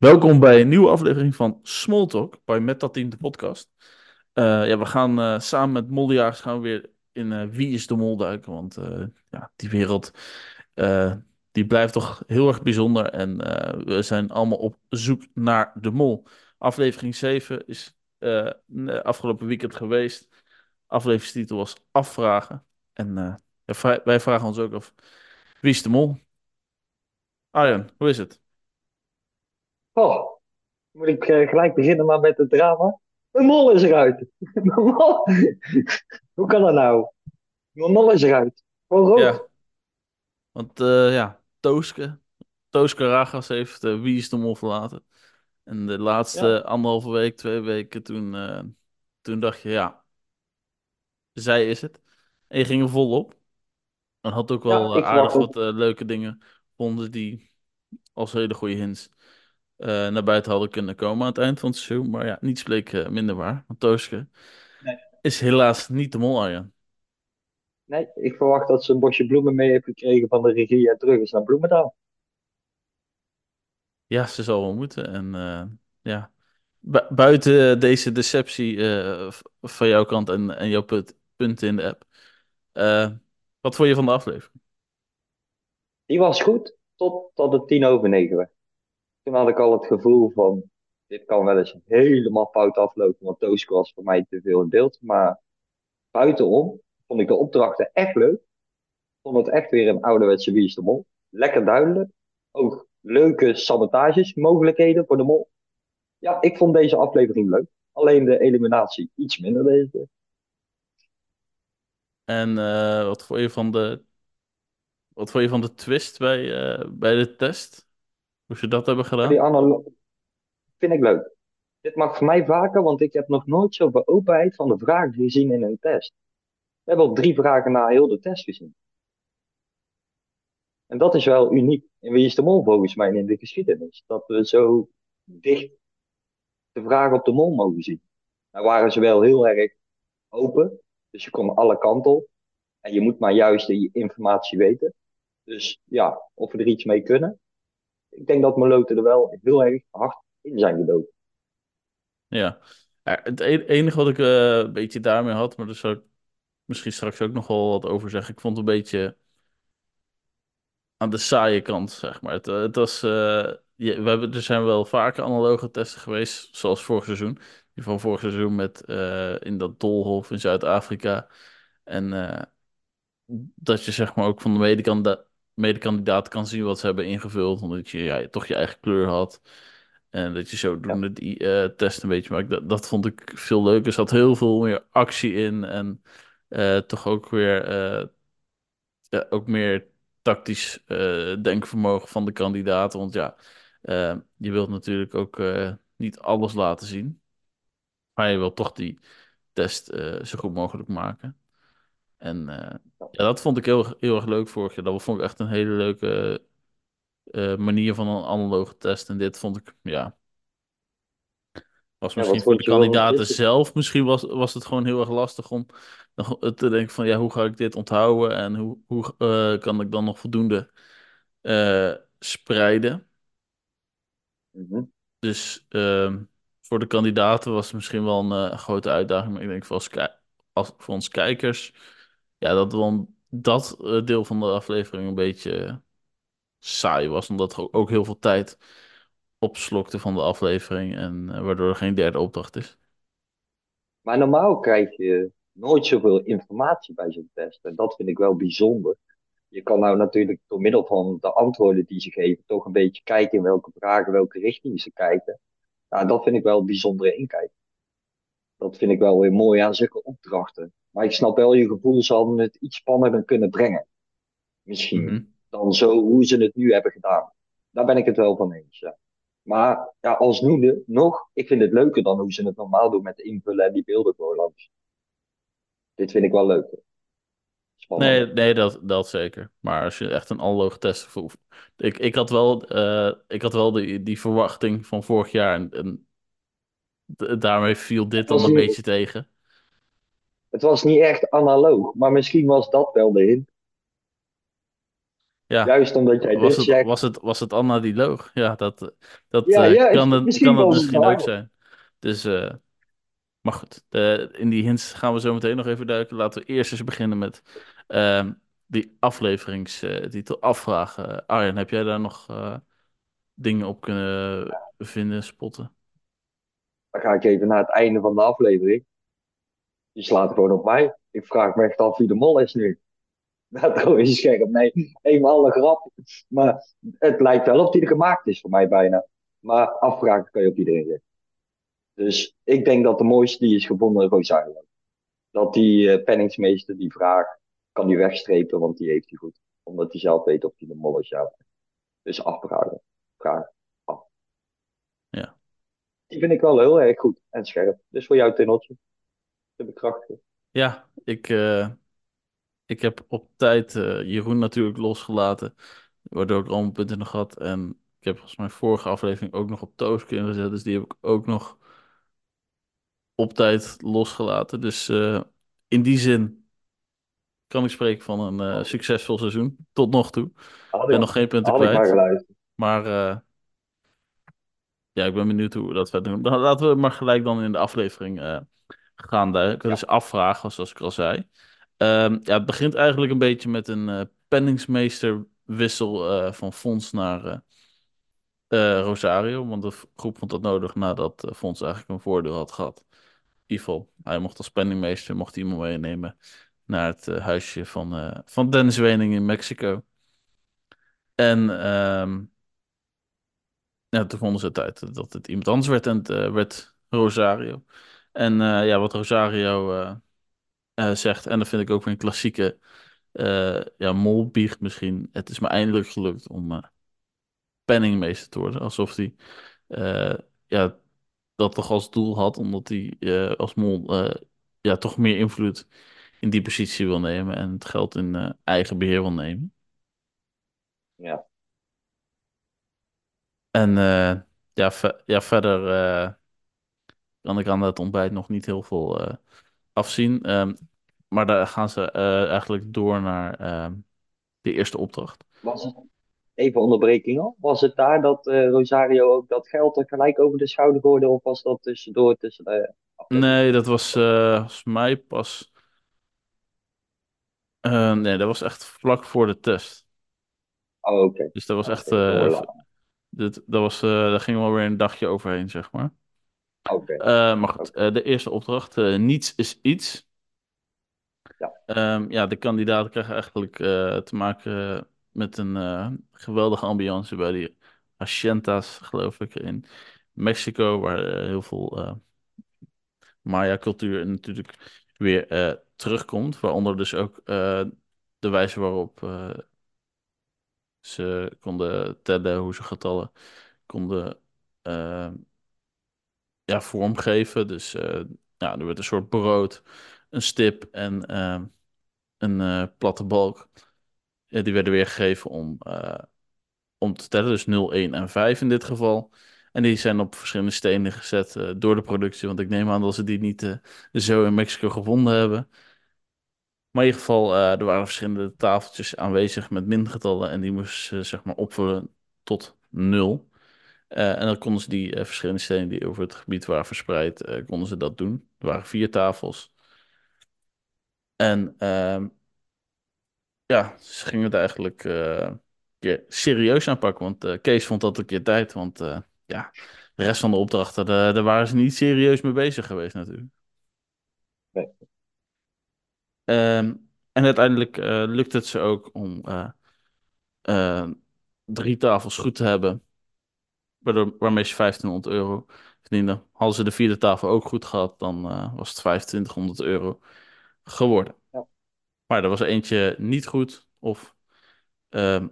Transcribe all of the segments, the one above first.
Welkom bij een nieuwe aflevering van Small Talk bij Met dat Team, de podcast. Eh, ja, we gaan eh, samen met Mollejaars gaan we weer in eh, Wie is de Mol duiken. Want ja, die wereld die blijft toch heel erg bijzonder. En we zijn allemaal op zoek naar de mol. Aflevering 7 is afgelopen weekend geweest. Afleveringstitel was Afvragen. En wij vragen ons ook af, wie is de mol? Arjen, hoe is het? Oh, moet ik eh, gelijk beginnen maar met het drama? Mijn mol is eruit. Mijn mol. Hoe kan dat nou? Mijn mol is eruit. Gewoon rood. Ja, want eh, ja, Tooske, Tooske Ragas heeft eh, Wie is de Mol verlaten. En de laatste Ja, anderhalve week, twee weken, toen, toen dacht je, ja, zij is het. En je ging er volop. En had ook wel aardig wat leuke dingen vonden die als hele goede hints naar buiten hadden kunnen komen aan het eind van het seizoen. Maar ja, niets bleek eh, minder waar. Want Tooske Nee, is helaas niet de mol, Arjan. nee, ik verwacht dat ze een bosje bloemen mee heeft gekregen van de regie en terug is naar Bloemendaal. Ja, ze zal wel moeten. En eh, ja, Bu- buiten deze deceptie eh, van jouw kant en, en jouw punt, punten in de app. eh, wat vond je van de aflevering? Die was goed totdat het tien over negen werd. Toen had ik al het gevoel van, dit kan wel eens helemaal fout aflopen, want Tooske was voor mij te veel in beeld. Maar buitenom vond ik de opdrachten echt leuk. vond het echt weer een ouderwetse Wie is de Mol. Lekker duidelijk. Ook leuke sabotages, mogelijkheden voor de mol. Ja, ik vond deze aflevering leuk. Alleen de eliminatie iets minder deze keer. En eh, wat vond je van de, wat vond je van de twist bij, eh, bij de test? Hoe ze dat hebben die gedaan? analo vind ik leuk. Dit mag voor mij vaker, want ik heb nog nooit zoveel openheid van de vragen gezien in een test. We hebben al drie vragen na heel de test gezien. En dat is wel uniek. En wie is de mol volgens mij in de geschiedenis? Dat we zo dicht de vragen op de mol mogen zien. Nou waren ze wel heel erg open. Dus je kon alle kanten op. En je moet maar juist die informatie weten. Dus ja, of we er iets mee kunnen. Ik denk dat Moloten er wel heel erg hard in zijn gedoken. Ja. Ja, het e- enige wat ik eh, een beetje daarmee had, maar daar zou ik misschien straks ook nog wel wat over zeggen. Ik vond het een beetje aan de saaie kant, zeg maar. Het, eh, het was, je- we hebben, er zijn wel vaker analoge testen geweest, zoals vorig seizoen. Die van vorig seizoen met in dat doolhof in Zuid-Afrika. En dat je zeg maar ook van de medekanda- medekandidaat kan zien wat ze hebben ingevuld, omdat je ja, toch je eigen kleur had. En dat je Ja, zodoende die eh, test een beetje maakt. Dat, dat vond ik veel leuker. Er zat heel veel meer actie in en eh, toch ook weer eh, ja, ook meer tactisch denkvermogen van de kandidaten. Want ja, je wilt natuurlijk ook niet alles laten zien. Maar je wilt toch die test zo goed mogelijk maken. En eh, ja. dat vond ik heel, heel erg leuk vorig jaar. Dat vond ik echt een hele leuke eh, manier van een analoge test. En dit vond ik, ja, was misschien voor de kandidaten zelf. Misschien was, was het gewoon heel erg lastig om te denken van, ja, hoe ga ik dit onthouden? En hoe, hoe eh, kan ik dan nog voldoende spreiden? Mhm. Dus ehm, voor de kandidaten was het misschien wel een grote uitdaging. Maar ik denk voor, als, als, voor ons kijkers, ja, dat dan dat eh, deel van de aflevering een beetje saai was. Omdat er ook heel veel tijd opslokte van de aflevering. En eh, waardoor er geen derde opdracht is. Maar normaal krijg je nooit zoveel informatie bij zo'n test. En dat vind ik wel bijzonder. Je kan nou natuurlijk door middel van de antwoorden die ze geven, toch een beetje kijken in welke vragen, welke richting ze kijken. Ja, dat vind ik wel een bijzondere inkijk. Dat vind ik wel weer mooi aan zulke opdrachten. Maar ik snap wel je gevoel, ze hadden het iets spannender kunnen brengen. Misschien. Mhm. Dan zo hoe ze het nu hebben gedaan. Daar ben ik het wel van eens. Ja. Maar ja, alsnog, nog, ik vind het leuker dan hoe ze het normaal doen met invullen en die beelden gewoon langs. Dit vind ik wel leuker. Nee, Spannender. nee dat, dat zeker. Maar als je echt een analoge test voelt. Ik, ik had wel, eh, ik had wel die, die verwachting van vorig jaar. En, en daarmee viel dit dan een beetje tegen. Het was niet echt analoog, maar misschien was dat wel de hint. Ja, Juist omdat jij was dit het, zegt. was het, was het Anna die loog? Ja, dat, dat Ja, eh, ja, kan, het, misschien kan het misschien ook zijn. Dus, eh, maar goed, de- in die hints gaan we zo meteen nog even duiken. Laten we eerst eens beginnen met ehm, die afleveringstitel afvragen. Arjen, heb jij daar nog eh, dingen op kunnen vinden, spotten? Dan ga ik even naar het einde van de aflevering. Die slaat gewoon op mij. Ik vraag me echt af wie de mol is nu. Nou, trouwens, scherp. Nee, eenmaal een grap. Maar het lijkt wel of die er gemaakt is voor mij bijna. Maar afvragen kan je op iedereen zeggen. Dus ik denk dat de mooiste die is gevonden Rosario. Dat die eh, penningsmeester die vraag kan die wegstrepen, want die heeft hij goed. Omdat hij zelf weet of hij de mol is, ja. Dus afvragen. Vraag af. Ja. Die vind ik wel heel erg goed en scherp. Dus voor jou, Tinneltje. Te bekrachtigen. Ja, ik, eh, ik heb op tijd eh, Jeroen natuurlijk losgelaten, waardoor ik al mijn punten nog had. En ik heb volgens mij vorige aflevering ook nog op kunnen gezet, dus die heb ik ook nog op tijd losgelaten. Dus eh, in die zin kan ik spreken van een succesvol seizoen, tot nog toe. Ik ben nog geen punten maar kwijt, maar ja, ik ben benieuwd hoe we dat verder doen. Dan laten we maar gelijk dan in de aflevering eh, gaan duiken. Ja. Dus afvragen, zoals ik al zei. Ehm, ja, het begint eigenlijk een beetje met een eh penningsmeesterwissel eh, van Fons naar eh, Rosario. Want de groep vond dat nodig nadat uh, Fons eigenlijk een voordeel had gehad. In ieder geval, hij mocht als penningmeester mocht iemand meenemen naar het huisje van, van Dennis Wening in Mexico. En ja, toen vonden ze het uit dat het iemand anders werd en het werd Rosario. En eh, ja, wat Rosario eh, eh, zegt, en dat vind ik ook weer een klassieke ja, molbiecht misschien. Het is me eindelijk gelukt om penningmeester te worden. Alsof hij ja, dat toch als doel had, omdat hij als mol ja, toch meer invloed in die positie wil nemen en het geld in eigen beheer wil nemen. Ja. En ja, ja, verder kan ik aan het ontbijt nog niet heel veel eh, afzien. Ehm, maar daar gaan ze eh, eigenlijk door naar ehm, de eerste opdracht. Was het, even onderbreking al, was het daar dat eh, Rosario ook dat geld er gelijk over de schouder gooide? Of was dat tussendoor tussen de? Nee, dat was volgens mij pas. nee, dat was echt vlak voor de test. Oh, oké. Dus dat was echt. dit, dat was, eh, daar ging wel weer een dagje overheen, zeg maar. Oké, Eh, maar goed, eh, de eerste opdracht: eh, niets is iets. Ja. Ehm, ja, de kandidaten krijgen eigenlijk te maken met een geweldige ambiance bij die Haciendas, geloof ik, in Mexico, waar heel veel Maya-cultuur natuurlijk weer terugkomt. Waaronder dus ook de wijze waarop ze konden tellen, hoe ze getallen konden eh, ja, vormgeven. Dus eh, ja, er werd een soort brood, een stip en eh, een eh, platte balk. Ja, die werden weergegeven om, om te tellen, dus 0, 1 en 5 in dit geval. En die zijn op verschillende stenen gezet door de productie, want ik neem aan dat ze die niet zo in Mexico gevonden hebben. Maar in ieder geval, eh, er waren verschillende tafeltjes aanwezig met mingetallen en die moesten ze zeg maar opvullen tot 0. Eh, en dan konden ze die eh, verschillende stenen die over het gebied waren verspreid, eh, konden ze dat doen. Er waren vier tafels. En ehm, ja, ze gingen het eigenlijk een keer serieus aanpakken. Want Kees vond dat een keer tijd. Want ja, de rest van de opdrachten, daar, daar waren ze niet serieus mee bezig geweest natuurlijk. Nee. Ehm, en uiteindelijk eh lukt het ze ook om drie tafels goed te hebben. Waardoor, waarmee ze 1500 euro verdienden. Hadden ze de vierde tafel ook goed gehad, dan eh, was het 2500 euro geworden. Ja. Maar er was eentje niet goed. Of ehm,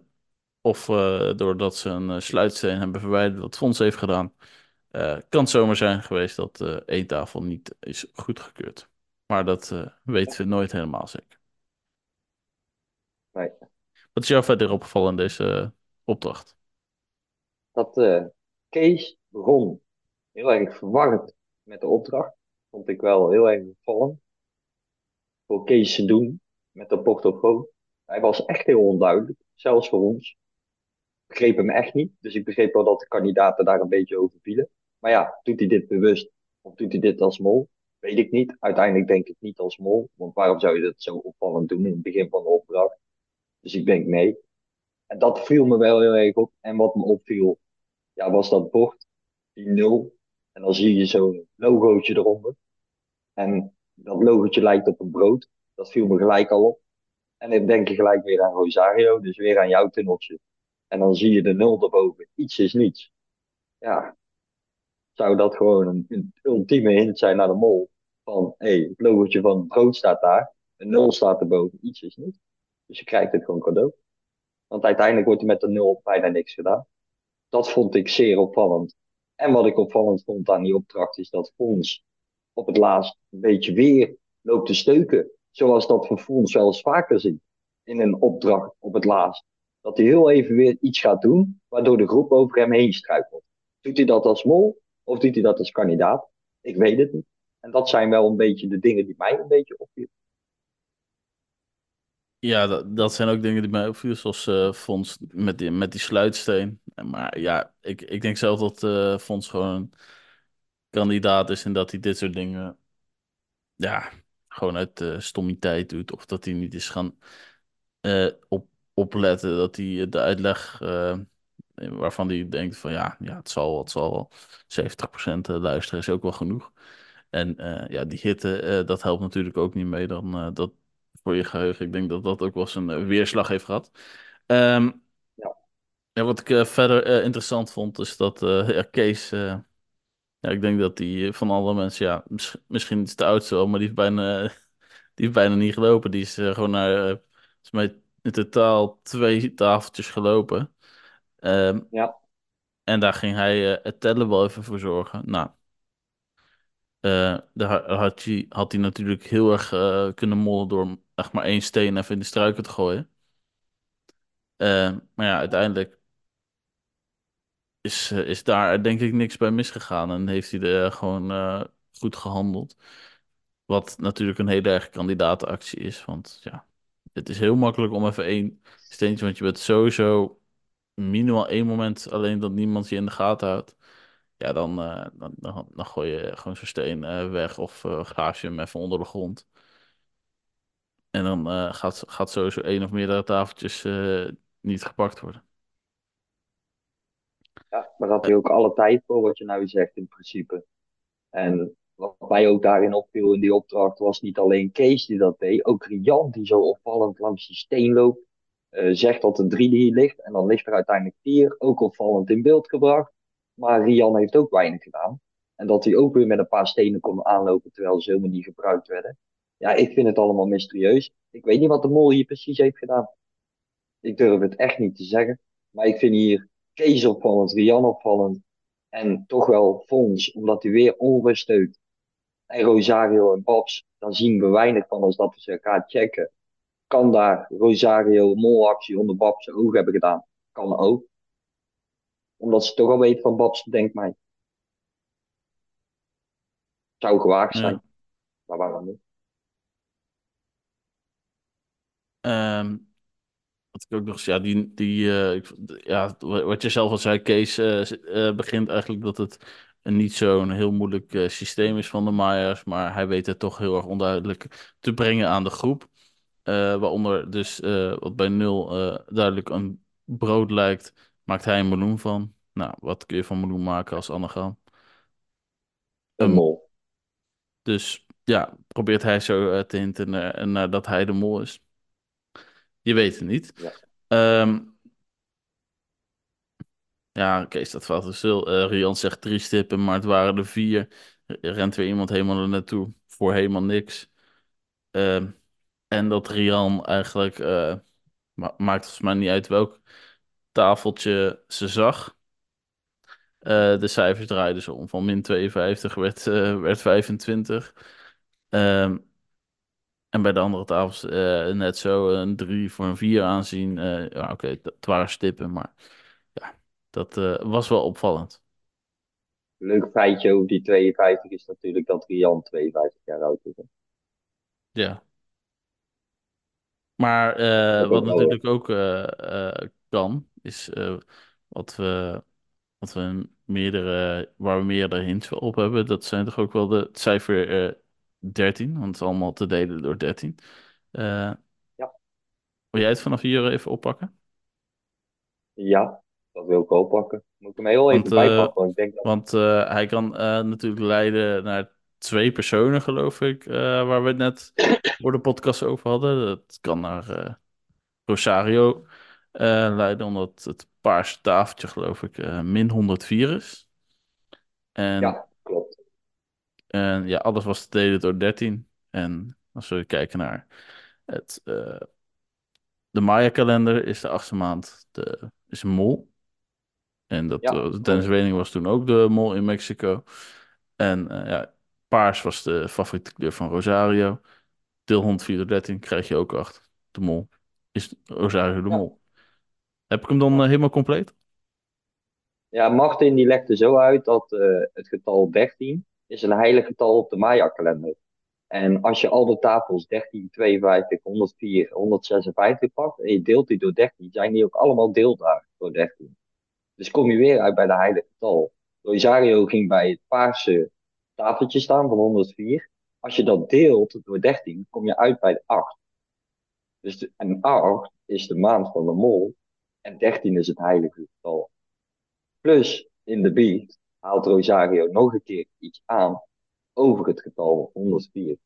Of eh, doordat ze een eh, sluitsteen hebben verwijderd, wat Fons heeft gedaan. Kan het zomaar zijn geweest dat één tafel niet is goedgekeurd. Maar dat weten we nooit helemaal zeker. Nee. Wat is jou verder opgevallen in deze opdracht? Dat Kees begon heel erg verwarrend met de opdracht. Vond ik wel heel erg opvallend. Voor Kees te doen met de portofoon. Hij was echt heel onduidelijk, zelfs voor ons. Ik begreep hem echt niet. Dus ik begreep wel dat de kandidaten daar een beetje over vielen. Maar ja, doet hij dit bewust of doet hij dit als mol? Weet ik niet. Uiteindelijk denk ik niet als mol. Want waarom zou je dat zo opvallend doen in het begin van de opdracht? Dus ik denk nee. En dat viel me wel heel erg op. En wat me opviel, ja, was dat bord, die nul. En dan zie je zo'n logootje eronder. En dat logootje lijkt op een brood. Dat viel me gelijk al op. En dan denk je gelijk weer aan Rosario, dus weer aan jouw tunneltje. En dan zie je de nul erboven. Iets is niets. Ja, zou dat gewoon een, een ultieme hint zijn naar de mol. Van, hé, hey, het logootje van het brood staat daar. Een nul staat erboven. Iets is niet. Dus je krijgt het gewoon cadeau. Want uiteindelijk wordt er met de nul bijna niks gedaan. Dat vond ik zeer opvallend. En wat ik opvallend vond aan die opdracht is dat Fons op het laatst een beetje weer loopt te steuken. Zoals dat we Fons wel eens vaker zien in een opdracht op het laatst. Dat hij heel even weer iets gaat doen, waardoor de groep over hem heen struikelt. Doet hij dat als mol of doet hij dat als kandidaat? Ik weet het niet. En dat zijn wel een beetje de dingen die mij een beetje opvielen. Ja, dat, dat zijn ook dingen die mij opvielen, zoals uh, Fons met die, met die sluitsteen. Maar ja, ik, ik denk zelf dat uh, Fons gewoon kandidaat is en dat hij dit soort dingen, ja, gewoon uit uh, stommiteit doet. Of dat hij niet is gaan op, opletten, dat hij de uitleg waarvan hij denkt van ja, ja het zal, het zal wel. 70% luisteren is ook wel genoeg. En ja, die hitte, dat helpt natuurlijk ook niet mee. Dan, dat, voor je geheugen. Ik denk dat dat ook wel eens een weerslag heeft gehad. Um, ja. ja. wat ik uh, verder uh, interessant vond, is dat ja, Kees. ja, ik denk dat die van alle mensen, ja, mis misschien is de oudste wel, maar die heeft bijna, die heeft bijna niet gelopen. Die is gewoon naar, in totaal twee tafeltjes gelopen. Um, ja. En daar ging hij het tellen wel even voor zorgen. Nou, uh, daar had hij, had hij natuurlijk heel erg uh, kunnen mollen door echt maar één steen even in de struiken te gooien. Uh, maar ja, uiteindelijk is, is daar denk ik niks bij misgegaan en heeft hij er gewoon goed gehandeld. Wat natuurlijk een hele erg kandidatenactie is, want ja, het is heel makkelijk om even één steentje, want je bent sowieso minimaal één moment alleen dat niemand je in de gaten houdt. Ja, dan, uh, dan, dan, gooi je gewoon zo'n steen weg of uh, graaf je hem even onder de grond. En dan gaat, gaat sowieso één of meerdere tafeltjes niet gepakt worden. Ja, maar dat had je ook alle tijd voor wat je nou zegt in principe. En wat mij ook daarin opviel in die opdracht was niet alleen Kees die dat deed, ook Rian die zo opvallend langs die steen loopt. zegt dat er drie hier ligt en dan ligt er uiteindelijk vier, ook opvallend in beeld gebracht. Maar Rian heeft ook weinig gedaan. En dat hij ook weer met een paar stenen kon aanlopen terwijl ze helemaal niet gebruikt werden. Ja, ik vind het allemaal mysterieus. Ik weet niet wat de mol hier precies heeft gedaan. Ik durf het echt niet te zeggen. Maar ik vind hier Kees opvallend, Rian opvallend. En toch wel Fons, omdat hij weer onrust steunt. En Rosario en Babs, dan zien we weinig van als dat we ze elkaar checken. Kan daar Rosario molactie onder Babs oog hebben gedaan? Kan ook omdat ze toch al weten van Babs, denkt mij. Zou gewaagd zijn. Ja. Maar waarom niet? Um, wat ik ook nog ja, die, die uh, ja, wat je zelf al zei, Kees, uh, uh, begint eigenlijk dat het een niet zo'n heel moeilijk systeem is van de Maya's, maar hij weet het toch heel erg onduidelijk te brengen aan de groep. waaronder dus wat bij nul duidelijk een brood lijkt, maakt hij een meloen van. Nou, wat kun je van meloen maken als anagram? Een mol. Dus ja, probeert hij zo te hinten naar, dat hij de mol is. Je weet het niet. Ja, um, ja oké, dat valt dus stil. Uh, Rian zegt drie stippen, maar het waren er vier. Rent weer iemand helemaal er naartoe voor helemaal niks. Um, en dat Rian eigenlijk, uh, ma maakt volgens mij niet uit welk tafeltje ze zag. Uh, de cijfers draaiden zo om. Van min 52 werd, werd 25. Um, en bij de andere tafels uh, net zo een 3 voor een 4 aanzien. ja, oké, okay, het waren stippen, maar ja, dat was wel opvallend. Leuk feitje over die 52 is natuurlijk dat Rian 52 jaar oud is. Ja. Maar eh, wat natuurlijk ook eh, eh, kan, is eh, wat we, wat we meerdere, waar we meerdere hints op hebben. Dat zijn toch ook wel de cijfer eh 13, want het is allemaal te delen door 13. Eh, Ja, wil jij het vanaf hier even oppakken? ja, dat wil ik wel pakken. Moet ik hem heel Want, even eh, bijpakken, want ik denk dat... want eh, hij kan natuurlijk leiden naar twee personen, geloof ik, waar we het net voor de podcast over hadden. Dat kan naar Rosario leiden, omdat het paarse tafeltje, geloof ik, min 104 is. En, Ja. En ja, alles was te delen door 13. En als we kijken naar het, eh, de Maya-kalender, is de achtste maand de, is een mol. En dat, Ja, uh, Dennis. Wening was toen ook de mol in Mexico. En eh, ja, paars was de favoriete kleur van Rosario. Deel 104 door 13 krijg je ook acht. De mol is Rosario de Ja, mol. Heb ik hem dan helemaal compleet? Ja, Martin die legde zo uit dat het getal 13 is een heilig getal op de Maya-kalender. En als je al de tafels 13, 52, 104, 156 pakt en je deelt die door 13, zijn die ook allemaal deelbaar door 13. Dus kom je weer uit bij de heilige getal. Rosario ging bij het paarse tafeltje staan van 104. Als je dat deelt door 13, kom je uit bij de 8. Dus en 8 is de maand van de mol en 13 is het heilige getal. Plus in de beat haalt Rosario nog een keer iets aan over het getal 104.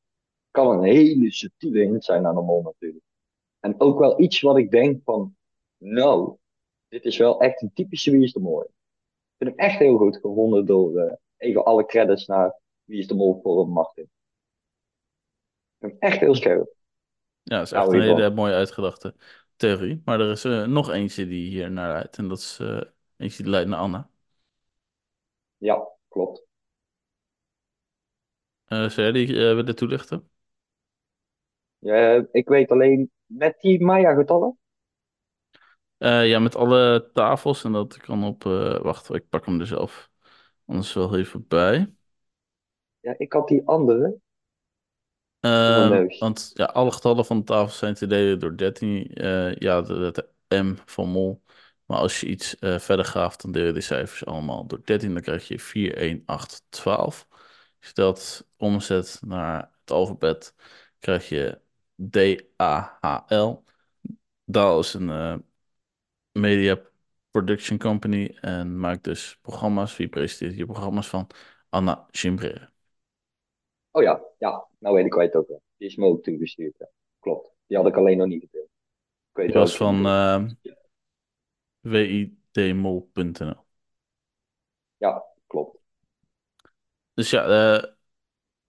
Kan een hele subtiele hint zijn aan de mol natuurlijk. En ook wel iets wat ik denk van, nou, dit is wel echt een typische Wie is de Mol. Ik vind hem echt heel goed gevonden door uh, even alle credits naar Wie is de Mol voor Martin. Ik vind hem echt heel scherp. Ja, dat is echt Nou, een hele mooie uitgedachte theorie. Maar er is uh, nog eentje die hier naar leidt. En dat is uh, eentje die leidt naar Anna. Ja, klopt. Zou jij die willen toelichten? Ja, ik weet alleen met die Maya-getallen. Uh, ja, met alle tafels en dat kan op. Uh, wacht, ik pak hem er zelf. Anders wel even bij. Ja, ik had die andere. Want ja, alle getallen van de tafel zijn te delen door 13. ja, de, de, M van mol. Maar als je iets verder graaft, dan deel je de cijfers allemaal door 13. Dan krijg je 4, 1, 8, 12. Als je dat omzet naar het alfabet, krijg je D, A, H, L. DAL is een media production company en maakt dus programma's. Wie presenteert je programma's van? Anna Gimbrere. Oh ja, ja, nou weet ik kwijt ook wel. Die is me ook toegestuurd. Ja. Klopt. Die had ik alleen nog niet gedeeld. Ik weet Die was van uh, widmol.nl. Ja, klopt. Dus ja, uh,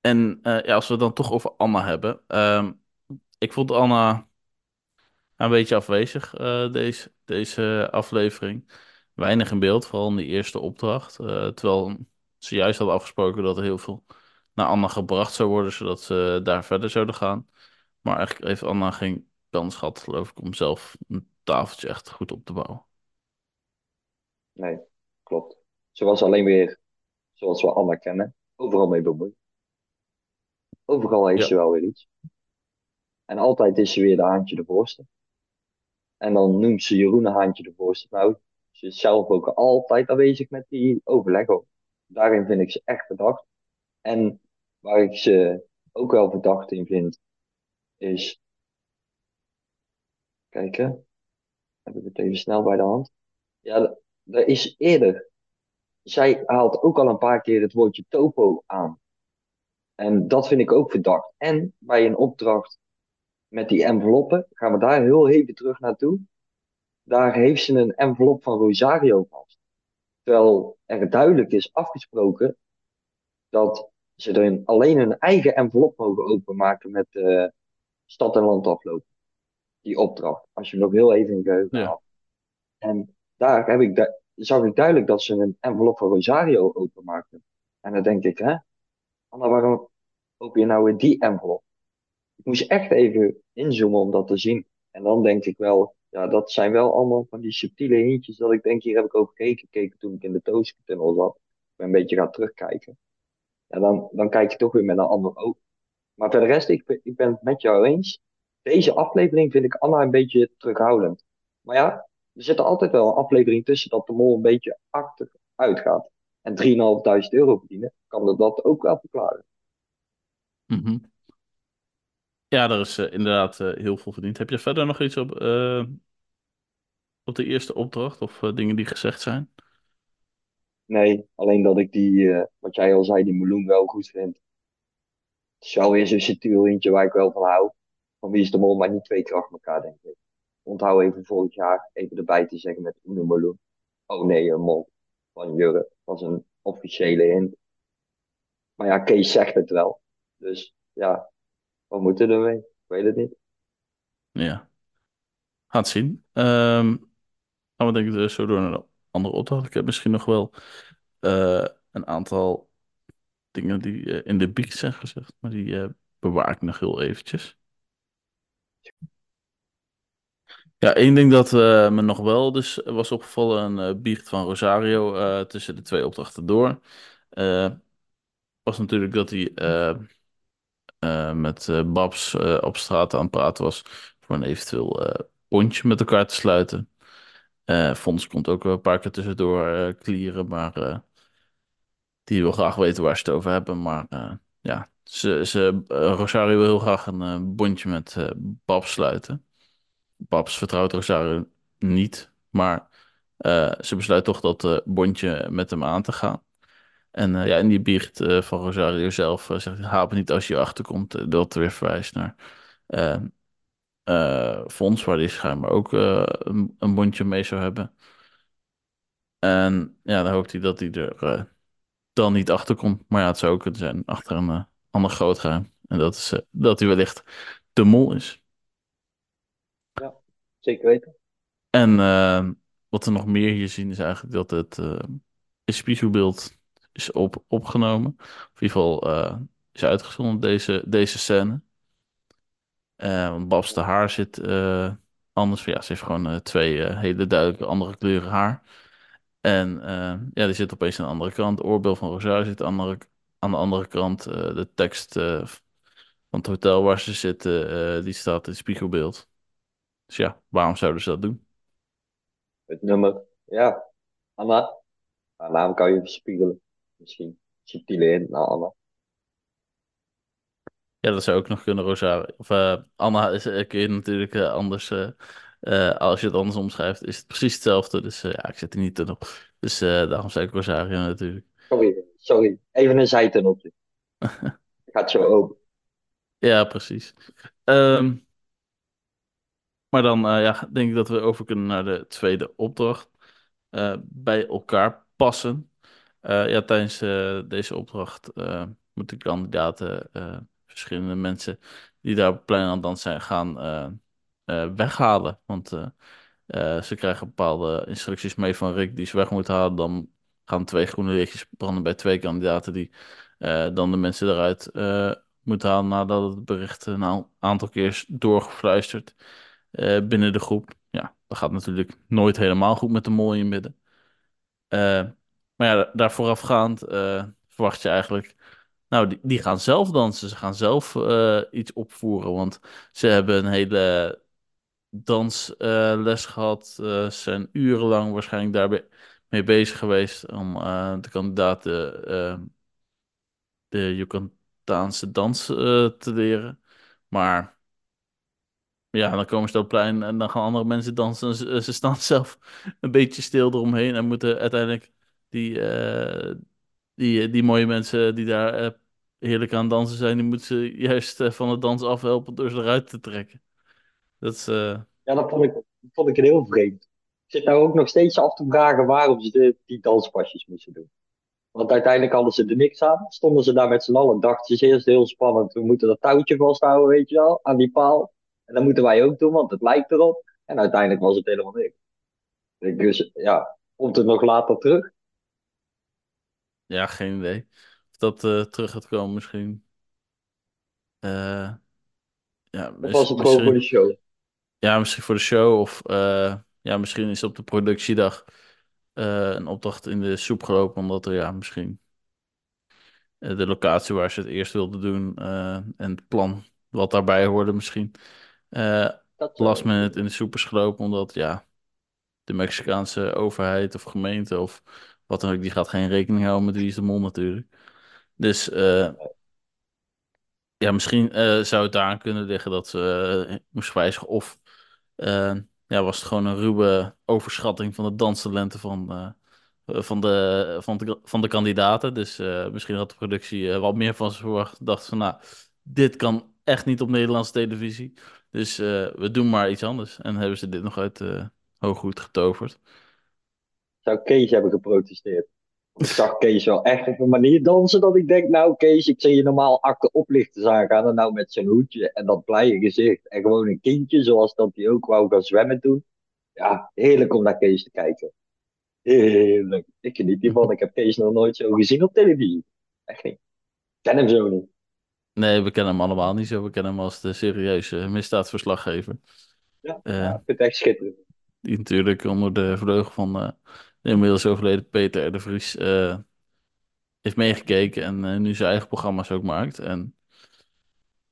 en uh, ja, als we het dan toch over Anna hebben. Um, ik vond Anna een beetje afwezig uh, deze, deze aflevering. Weinig in beeld, vooral in die eerste opdracht. Terwijl ze juist hadden afgesproken dat er heel veel naar Anna gebracht zou worden, zodat ze daar verder zouden gaan. Maar eigenlijk heeft Anna geen kans gehad, geloof ik, om zelf een tafeltje echt goed op te bouwen. Nee, klopt. Ze was alleen weer, zoals we Anna kennen, overal mee bemoeid. Overal heeft Ja. ze wel weer iets. En altijd is ze weer de haantje de voorste. En dan noemt ze Jeroen een haantje de voorste. Nou, ze is zelf ook altijd aanwezig met die overleg ook. Daarin vind ik ze echt verdacht. En waar ik ze ook wel verdacht in vind, is. Kijken. Heb ik het even snel bij de hand? Ja, er is eerder. Zij haalt ook al een paar keer het woordje topo aan. En dat vind ik ook verdacht. En bij een opdracht met die enveloppen, gaan we daar heel even terug naartoe. Daar heeft ze een envelop van Rosario vast. Terwijl er duidelijk is afgesproken dat ze er alleen een eigen envelop mogen openmaken met uh, stad en land aflopen. Die opdracht. Als je hem nog heel even in geheugen Ja. En daar heb ik zag ik duidelijk dat ze een envelop van Rosario openmaakte. En dan denk ik, hè, Anna, waarom open je nou weer die envelop? Ik moest echt even inzoomen om dat te zien. En dan denk ik wel, ja, dat zijn wel allemaal van die subtiele hintjes dat ik denk, hier heb ik ook gekeken toen ik in de Toosky-tunnel zat. Ik ben een beetje gaan terugkijken. Ja, dan, dan kijk je toch weer met een ander oog. Maar voor de rest, ik, ik ben het met jou eens. Deze aflevering vind ik Anna een beetje terughoudend. Maar ja, er zit er altijd wel een aflevering tussen dat de mol een beetje achteruit gaat. En 3.500 euro verdienen, kan dat, dat ook wel verklaren. Mhm. Ja, er is eh, inderdaad eh, heel veel verdiend. Heb je verder nog iets op, eh, op de eerste opdracht of dingen die gezegd zijn? Nee, alleen dat ik die, wat jij al zei, die meloen wel goed vind. Het is wel weer zo'n eentje waar ik wel van hou. Van wie is de mol, maar niet twee keer achter elkaar, denk ik. Onthoud even vorig jaar, even erbij te zeggen met Uno. Oh nee, een mol van Jurre. was een officiële hint. Maar ja, Kees zegt het wel. Dus ja, wat moeten we ermee? Ik weet het niet. Ja, gaan het zien. Ehm, gaan we denk ik zo door naar de andere opdracht. Ik heb misschien nog wel eh, een aantal dingen die eh, in de biecht zijn gezegd, maar die eh, bewaar ik nog heel eventjes. Ja, één ding dat eh, me nog wel dus was opgevallen, een eh, biecht van Rosario eh, tussen de twee opdrachten door, was natuurlijk dat hij met Babs op straat aan het praten was voor een eventueel bondje met elkaar te sluiten. Fons komt ook een paar keer tussendoor klieren, maar die wil graag weten waar ze het over hebben. Maar ja, ze, ze, Rosario wil heel graag een bondje met Babs sluiten. Babs vertrouwt Rosario niet, maar eh, ze besluit toch dat eh, bondje met hem aan te gaan. En eh, ja, in die biecht van Rosario zelf zegt haap niet als je achterkomt. Uh, dat weer verwijst naar eh eh, Fons, waar hij schijnbaar ook een, een bondje mee zou hebben. En ja, dan hoopt hij dat hij er dan niet achter komt. Maar ja, het zou ook kunnen zijn achter een ander groot geheim. En dat is dat hij wellicht de mol is. Zeker weten. En eh, wat we nog meer hier zien is eigenlijk dat het eh een spiegelbeeld is op, opgenomen. Of in ieder geval eh, is uitgezonden deze, deze scène. Eh, want Babs de haar zit eh, anders. Ja, ze heeft gewoon twee hele duidelijke andere kleuren haar. En eh, ja, die zit opeens aan de andere kant. Oorbel van Rosario zit aan de andere, aan de andere kant. De tekst van het hotel waar ze zitten, die staat in spiegelbeeld. Dus ja, waarom zouden ze dat doen? Het nummer. Ja, Anna. Haar naam kan je verspiegelen. Misschien subtiele hint naar Anna. Ja, dat zou ook nog kunnen, Rosario. Of eh, Anna is, eh, kun je natuurlijk eh, anders. als je het anders omschrijft, is het precies hetzelfde. Dus ja, ik zet er niet in op. Dus daarom zei ik Rosario natuurlijk. Sorry, sorry. Even een zijtunneltje. Gaat zo open. Ja, precies. Ehm, maar dan eh, ja, denk ik dat we over kunnen naar de tweede opdracht. Eh, bij elkaar passen. Eh, ja, tijdens deze opdracht moeten kandidaten verschillende mensen die daar op plein aan dansen zijn gaan weghalen. Want ze krijgen bepaalde instructies mee van Rick die ze weg moeten halen. Dan gaan twee groene lichtjes branden bij twee kandidaten die dan de mensen eruit moeten halen nadat het bericht een aantal keer is doorgefluisterd eh, binnen de groep. Ja, dat gaat natuurlijk nooit helemaal goed met de mol in midden. Eh, maar ja, daar voorafgaand eh, verwacht je eigenlijk. Nou, die, die gaan zelf dansen. Ze gaan zelf iets opvoeren. Want ze hebben een hele dansles gehad. Eh, ze zijn urenlang waarschijnlijk daarbij mee bezig geweest om de kandidaten de Yucataanse dans te leren. Maar ja, dan komen ze op het plein en dan gaan andere mensen dansen. En Ze, ze staan zelf een beetje stil eromheen en moeten uiteindelijk die, eh, die, die mooie mensen die daar eh, heerlijk aan dansen zijn, die moeten ze juist eh, van het dans afhelpen door ze eruit te trekken. Dat is, eh, Ja, dat vond ik, vond ik heel vreemd. Ik zit nou ook nog steeds af te vragen waarom ze de, die danspasjes moesten doen. Want uiteindelijk hadden ze er niks aan. Stonden ze daar met z'n allen. Dachten ze eerst heel spannend. We moeten dat touwtje vasthouden, weet je wel, aan die paal. En dat moeten wij ook doen, want het lijkt erop. En uiteindelijk was het helemaal niks. Dus ja, komt het nog later terug? ja, geen idee. Of dat eh, terug gaat komen misschien. Eh, ja, Of mis- was het gewoon voor misschien, de show? ja, misschien voor de show of eh, ja, misschien is op de productiedag een opdracht in de soep gelopen, omdat er ja, misschien de locatie waar ze het eerst wilden doen en het plan wat daarbij hoorde misschien Dat zou last minute in de soep is gelopen, omdat ja, de Mexicaanse overheid of gemeente of wat dan ook, die gaat geen rekening houden met wie is de mol natuurlijk. Dus eh, ja, misschien zou het daaraan kunnen liggen dat ze eh, moest wijzigen. Of ja, was het gewoon een ruwe overschatting van de danstalenten van, van, de, van, de, van de kandidaten. Dus misschien had de productie wat meer van ze verwacht. Dacht van, nou, dit kan echt niet op Nederlandse televisie. Dus eh, we doen maar iets anders. En hebben ze dit nog uit de hooghoed getoverd. Zou Kees hebben geprotesteerd? Ik zag Kees wel echt op een manier dansen dat ik denk, nou Kees, ik zie je normaal akte oplichters aangaan en nou met zijn hoedje en dat blije gezicht en gewoon een kindje zoals dat hij ook wou gaan zwemmen toen. Ja, heerlijk om naar Kees te kijken. Heerlijk. Ik geniet hiervan. Ik heb Kees nog nooit zo gezien op televisie. Echt niet. Ik ken hem zo niet. Nee, we kennen hem allemaal niet zo. We kennen hem als de serieuze misdaadverslaggever. Ja, Eh, ja, ik vind het echt schitterend. die natuurlijk onder de vleugel van eh, de inmiddels overleden Peter R. de Vries eh, heeft meegekeken en eh, nu zijn eigen programma's ook maakt. En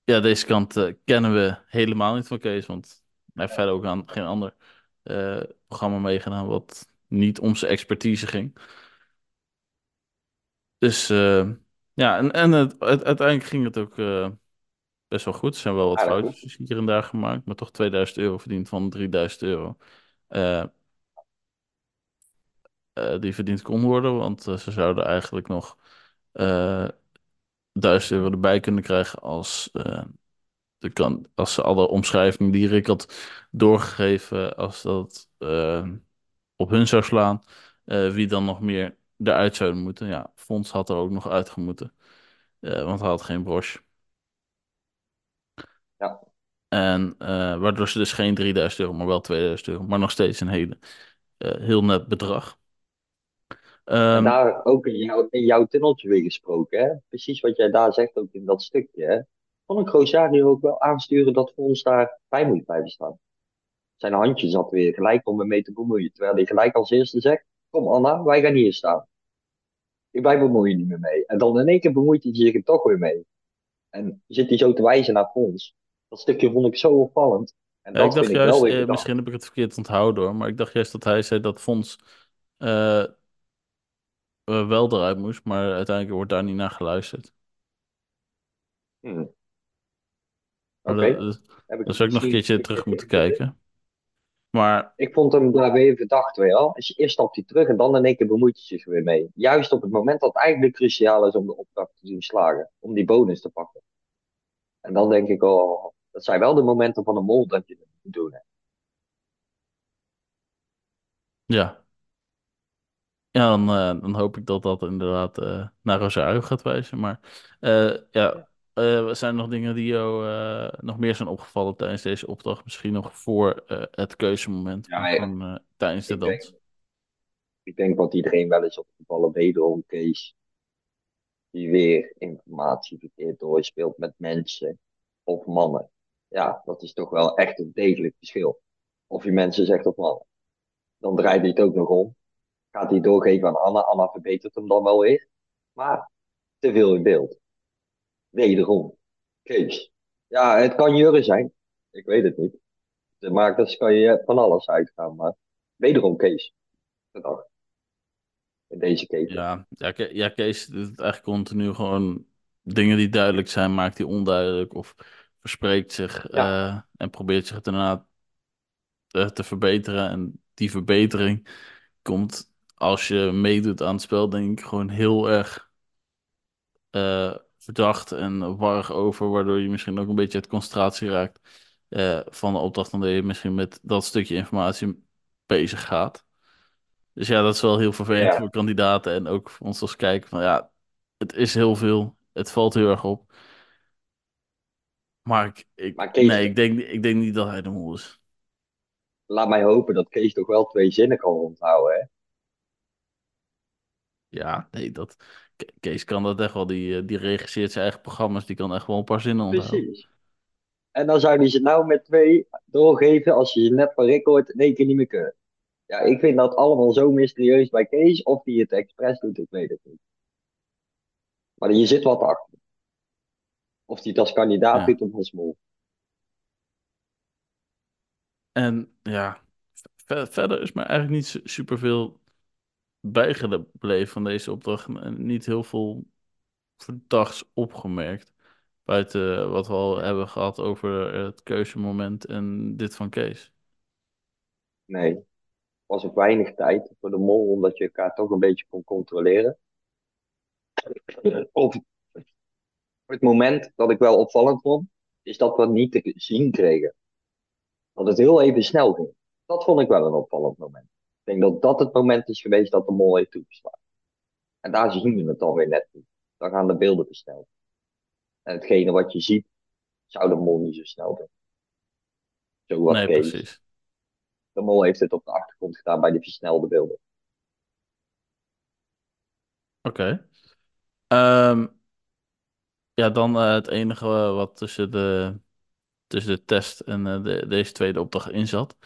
ja, deze kant eh, kennen we helemaal niet van Kees, want hij heeft verder ook aan geen ander eh, programma meegedaan wat niet om zijn expertise ging. Dus eh, ja, en, en het, het- uiteindelijk ging het ook eh, best wel goed. Er zijn wel wat Aardig goed. foutjes hier en daar gemaakt, maar toch 2000 euro verdiend van 3000 euro. Eh, eh, die verdiend kon worden, want ze zouden eigenlijk nog eh 1000 euro erbij kunnen krijgen als, de kan, als ze alle omschrijvingen die Rick had doorgegeven, als dat op hun zou slaan, wie dan nog meer eruit zouden moeten. Ja, Fons had er ook nog uitgemoeten, eh, want hij had geen broche. Ja. En eh, waardoor ze dus geen 3000 euro, maar wel 2000 euro, maar nog steeds een hele, eh, heel net bedrag. En Ehm, daar ook in, jou, in jouw tunneltje weer gesproken, hè? Precies wat jij daar zegt ook in dat stukje, hè? Vond ik Rosario ook wel aansturen dat voor ons daarbij moet blijven staan. Zijn handje zat weer gelijk om me mee te bemoeien. Terwijl hij gelijk als eerste zegt, kom Anna, wij gaan hier staan. Wij bemoeien niet meer mee. En dan in één keer bemoeit hij zich er toch weer mee. En zit hij zo te wijzen naar ons. Dat stukje vond ik zo opvallend. En Ja, ik dacht ik wel juist, eh, misschien heb ik het verkeerd onthouden hoor, maar ik dacht juist dat hij zei dat Fons eh, eh, wel eruit moest, maar uiteindelijk wordt daar niet naar geluisterd. Hm, Maar Oké, dat, dat, dat zou ik nog een keertje terug moeten kijken. Maar Ik vond hem daar weer verdacht, wel. Als je eerst stapt hij terug en dan in één keer bemoeit hij zich weer mee. Juist op het moment dat het eigenlijk cruciaal is om de opdracht te doen slagen. Om die bonus te pakken. En dan denk ik, oh, dat zijn wel de momenten van een mol dat je dat moet doen. Hè. ja, ja dan, eh, dan hoop ik dat dat inderdaad eh, naar Rosario gaat wijzen. Maar eh, ja, Eh, zijn er nog dingen die jou eh, nog meer zijn opgevallen tijdens deze opdracht? Misschien nog voor eh, het keuzemoment, Ja, tijdens de Ik denk, dans. ik denk wat iedereen wel is opgevallen, wederom Kees. Die weer informatie verkeerd doorspeelt met mensen of mannen. Ja, dat is toch wel echt een degelijk verschil. Of je mensen zegt of mannen. Dan draait hij het ook nog om. Gaat hij doorgeven aan Anna. Anna verbetert hem dan wel weer. Maar te veel in beeld. Wederom. Kees. Ja, het kan Jurre zijn. Ik weet het niet. De makers kan je van alles uitgaan. Maar wederom Kees. Gedacht. In deze keten. Ja, ja, Ke- ja, Kees doet het eigenlijk continu gewoon dingen die duidelijk zijn, maakt hij onduidelijk of verspreekt zich Ja. eh, en probeert zich daarna te, te verbeteren. En die verbetering komt als je meedoet aan het spel, denk ik, gewoon heel erg eh, verdacht en warrig over, waardoor je misschien ook een beetje uit concentratie raakt eh, van de opdracht, omdat je misschien met dat stukje informatie bezig gaat. Dus ja, dat is wel heel vervelend Ja. voor kandidaten en ook voor ons als kijker. Van ja, het is heel veel. Het valt heel erg op. Maar ik, ik, Maar Kees, nee, ik denk, ik denk niet dat hij de mol is. laat mij hopen dat Kees toch wel twee zinnen kan onthouden. Hè? Ja, nee, dat, Ke- Kees kan dat echt wel. Die, eh, die regisseert zijn eigen programma's. Die kan echt wel een paar zinnen onthouden. Precies. En dan zou hij ze nou met twee doorgeven als je ze net van Rick hoort in één keer niet meer kunnen. Ja, ik vind dat allemaal zo mysterieus bij Kees. Of die het expres doet, ik weet het niet. Maar je zit wat achter. Of hij het als kandidaat Ja. doet of als mol. En ja, ver- verder is me eigenlijk niet su- superveel bijgebleven van deze opdracht. Niet heel veel verdachts opgemerkt. Buiten wat we al hebben gehad over het keuzemoment en dit van Kees. Nee, was ook weinig tijd voor de mol, omdat je elkaar toch een beetje kon controleren. Op het moment dat ik wel opvallend vond, is dat we niet te zien kregen. Dat het heel even snel ging. Dat vond ik wel een opvallend moment. Ik denk dat dat het moment is geweest dat de mol heeft toegeslagen. En daar zien we het dan weer net niet. Dan gaan de beelden versneld. En hetgene wat je ziet, zou de mol niet zo snel doen. Zo was Nee, precies. De mol heeft het op de achtergrond gedaan bij de versnelde beelden. Oké. Ehm, ja, dan eh, het enige eh, wat tussen de, tussen de test en eh, de, deze tweede opdracht in zat.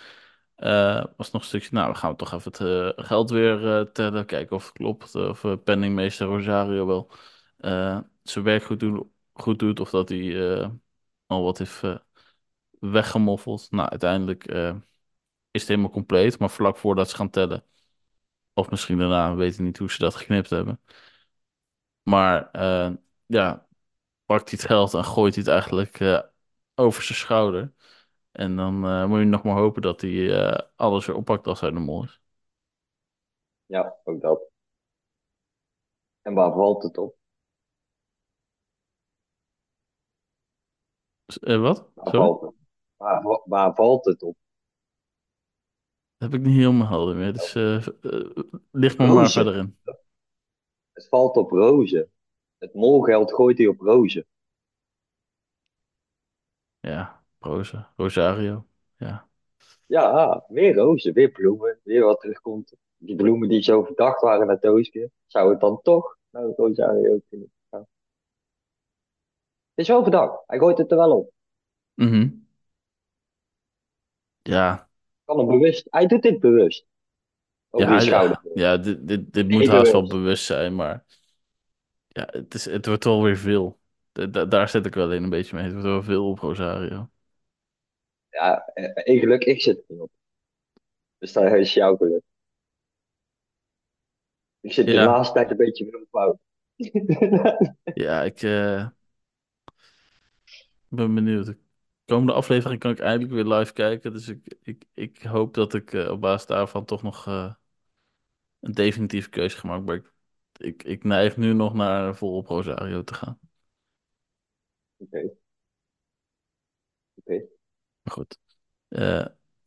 Eh, was nog een stukje, nou, we gaan toch even het eh, geld weer eh, tellen, kijken of het klopt, of penningmeester Rosario wel zijn werk goed, goed doet, of dat hij al wat heeft weggemoffeld. Nou, uiteindelijk is het helemaal compleet, maar vlak voordat ze gaan tellen, of misschien daarna, we weten niet hoe ze dat geknipt hebben. Maar ja, pakt hij het geld en gooit hij het eigenlijk over zijn schouder. En dan eh, moet je nog maar hopen dat hij eh, alles weer oppakt als hij de mol is. Ja, ook dat. En waar valt het op? Eh, wat? Waar Sorry? valt het? Waar, wa- waar valt het op? Dat heb ik niet helemaal helder meer. Dus licht me maar verder in. Het valt op rozen. Het molgeld gooit hij op rozen. Ja, Rosa, Rosario. Ja. Ja, weer rozen, weer bloemen, weer wat terugkomt. Die bloemen die zo verdacht waren naar Tooske, zou het dan toch nou Rosario kunnen gaan? Het is wel verdacht, hij gooit het er wel op. Mhm. Ja, Kan hem bewust, hij doet dit bewust. Over ja, schouder. ja, ja dit, dit, dit moet haast wel bewust. zijn, maar ja, het is, het wordt wel weer veel. Da- da- daar zit ik wel in een beetje mee. Het wordt wel veel op Rosario. Ja, eh, één geluk, ik zit er niet op. Dus dat is jouw geluk. Ik zit de Ja, laatste tijd een beetje veel fout. ja, ik eh, ben benieuwd. De komende aflevering kan ik eindelijk weer live kijken. Dus ik, ik, ik hoop dat ik eh, op basis daarvan toch nog eh, een definitieve keuze gemaakt heb. Ik, ik, ik neig nu nog naar volop Rosario te gaan. Oké. Maar goed. Eh,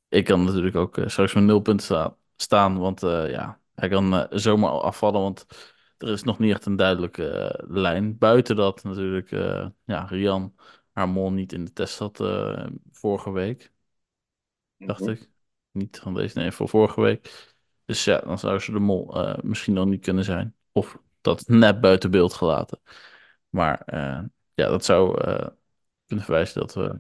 ik kan natuurlijk ook eh, straks met nul punten staan, staan want eh, ja, hij kan zomaar afvallen, want er is nog niet echt een duidelijke lijn. Buiten dat natuurlijk, ja, Rian haar mol niet in de test had vorige week, dacht Mhm. ik. Niet van deze, nee, voor vorige week. Dus ja, dan zou ze de mol misschien nog niet kunnen zijn. Of dat net buiten beeld gelaten. Maar ja, dat zou kunnen verwijzen dat we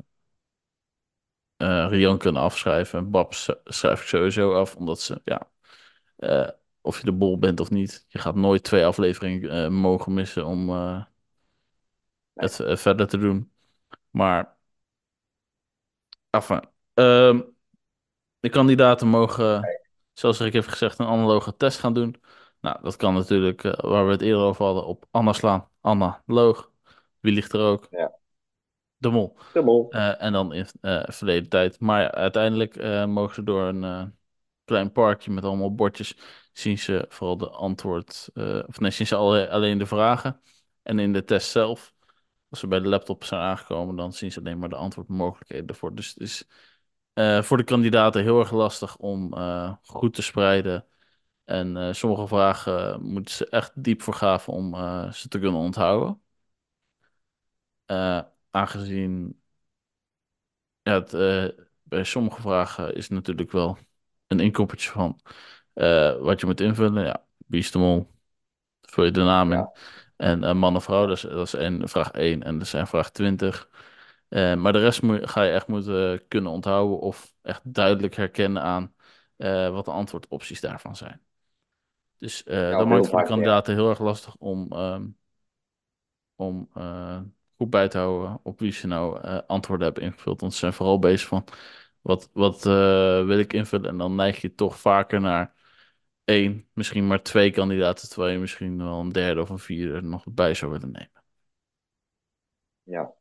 eh Rian kunnen afschrijven. En Bab schrijf ik sowieso af, omdat ze, ja, eh, of je de bol bent of niet, je gaat nooit twee afleveringen eh, mogen missen om het verder te doen. Maar, enfin, ehm, de kandidaten mogen, zoals ik heb gezegd, een analoge test gaan doen. Nou, dat kan natuurlijk, waar we het eerder over hadden, op Anna slaan. Anna, loog. Wie ligt er ook? ja. De mol. De mol. Eh, en dan in eh, verleden tijd. Maar uiteindelijk eh, mogen ze door een klein parkje met allemaal bordjes. Zien ze vooral de antwoord. of nee, zien ze alle- alleen de vragen. En in de test zelf, als ze bij de laptop zijn aangekomen, dan zien ze alleen maar de antwoordmogelijkheden ervoor. Dus het is voor de kandidaten heel erg lastig om goed te spreiden. En sommige vragen moeten ze echt diep voor graven om ze te kunnen onthouden. Aangezien het, eh, bij sommige vragen is natuurlijk wel een inkoppertje van eh, wat je moet invullen. Ja, wie is de mol? Vul je de naam in. Ja, En eh, man of vrouw, dat is, dat is vraag 1 en dat zijn vraag 20. Eh, maar de rest moet, ga je echt moeten kunnen onthouden of echt duidelijk herkennen aan wat de antwoordopties daarvan zijn. Dus ja, dat maakt voor de ja. kandidaten heel erg lastig om, ehm, om goed bij te houden op wie ze nou eh, antwoorden hebben ingevuld. Want ze zijn vooral bezig van Wat, wat eh, wil ik invullen? En dan neig je toch vaker naar één, misschien maar twee kandidaten, terwijl je misschien wel een derde of een vierde nog bij zou willen nemen. Ja.